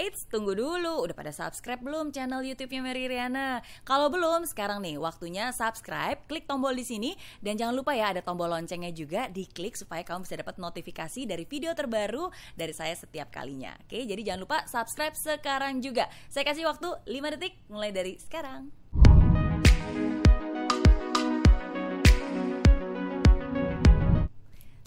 Eits, tunggu dulu. Udah pada subscribe belum channel YouTube-nya Mary Riana? Kalau belum, sekarang nih waktunya subscribe, klik tombol di sini dan jangan lupa ya ada tombol loncengnya juga diklik supaya kamu bisa dapat notifikasi dari video terbaru dari saya setiap kalinya. Oke, jadi jangan lupa subscribe sekarang juga. Saya kasih waktu 5 detik mulai dari sekarang.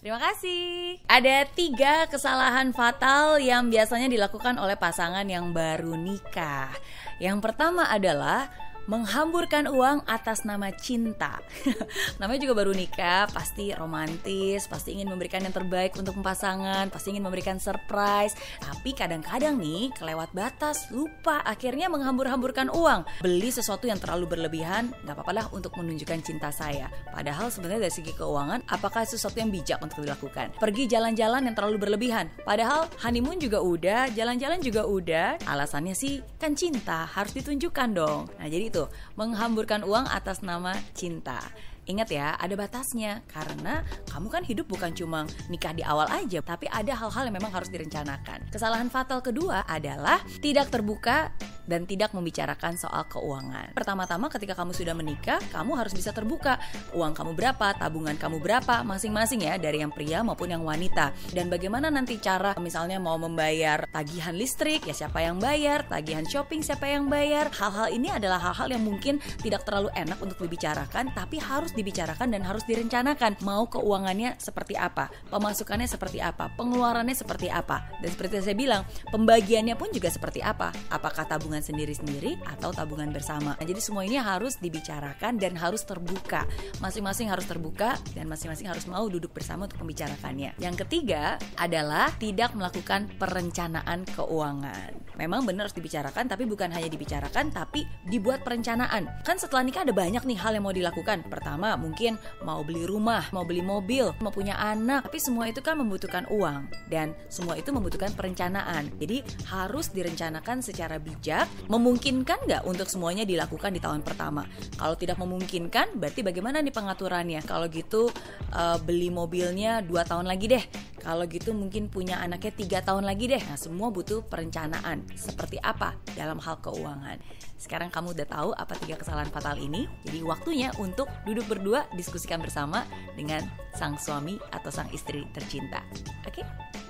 Terima kasih. Ada tiga kesalahan fatal yang biasanya dilakukan oleh pasangan yang baru nikah. Yang pertama adalah menghamburkan uang atas nama cinta. Namanya juga baru nikah, pasti romantis, pasti ingin memberikan yang terbaik untuk pasangan, pasti ingin memberikan surprise. Tapi kadang-kadang nih kelewat batas, lupa akhirnya menghambur-hamburkan uang. Beli sesuatu yang terlalu berlebihan, nggak apa-apa lah untuk menunjukkan cinta saya. Padahal sebenarnya dari segi keuangan, apakah sesuatu yang bijak untuk dilakukan? Pergi jalan-jalan yang terlalu berlebihan. Padahal honeymoon juga udah, jalan-jalan juga udah. Alasannya sih kan cinta, harus ditunjukkan dong. Nah jadi itu menghamburkan uang atas nama cinta. Ingat ya, ada batasnya karena kamu kan hidup bukan cuma nikah di awal aja, tapi ada hal-hal yang memang harus direncanakan. Kesalahan fatal kedua adalah tidak terbuka dan tidak membicarakan soal keuangan. Pertama-tama ketika kamu sudah menikah, kamu harus bisa terbuka. Uang kamu berapa, tabungan kamu berapa, masing-masing ya dari yang pria maupun yang wanita. Dan bagaimana nanti cara misalnya mau membayar tagihan listrik, ya siapa yang bayar, tagihan shopping siapa yang bayar. Hal-hal ini adalah hal-hal yang mungkin tidak terlalu enak untuk dibicarakan, tapi harus dibicarakan dan harus direncanakan. Mau keuangannya seperti apa, pemasukannya seperti apa, pengeluarannya seperti apa. Dan seperti saya bilang, pembagiannya pun juga seperti apa. Apakah tabungan tabungan sendiri-sendiri atau tabungan bersama. Nah, jadi semua ini harus dibicarakan dan harus terbuka. Masing-masing harus terbuka dan masing-masing harus mau duduk bersama untuk membicarakannya. Yang ketiga adalah tidak melakukan perencanaan keuangan. Memang benar harus dibicarakan, tapi bukan hanya dibicarakan, tapi dibuat perencanaan. Kan setelah nikah ada banyak nih hal yang mau dilakukan. Pertama, mungkin mau beli rumah, mau beli mobil, mau punya anak, tapi semua itu kan membutuhkan uang dan semua itu membutuhkan perencanaan. Jadi harus direncanakan secara bijak memungkinkan nggak untuk semuanya dilakukan di tahun pertama? Kalau tidak memungkinkan, berarti bagaimana nih pengaturannya? Kalau gitu uh, beli mobilnya dua tahun lagi deh. Kalau gitu mungkin punya anaknya tiga tahun lagi deh. Nah semua butuh perencanaan. Seperti apa dalam hal keuangan? Sekarang kamu udah tahu apa tiga kesalahan fatal ini. Jadi waktunya untuk duduk berdua diskusikan bersama dengan sang suami atau sang istri tercinta. Oke? Okay?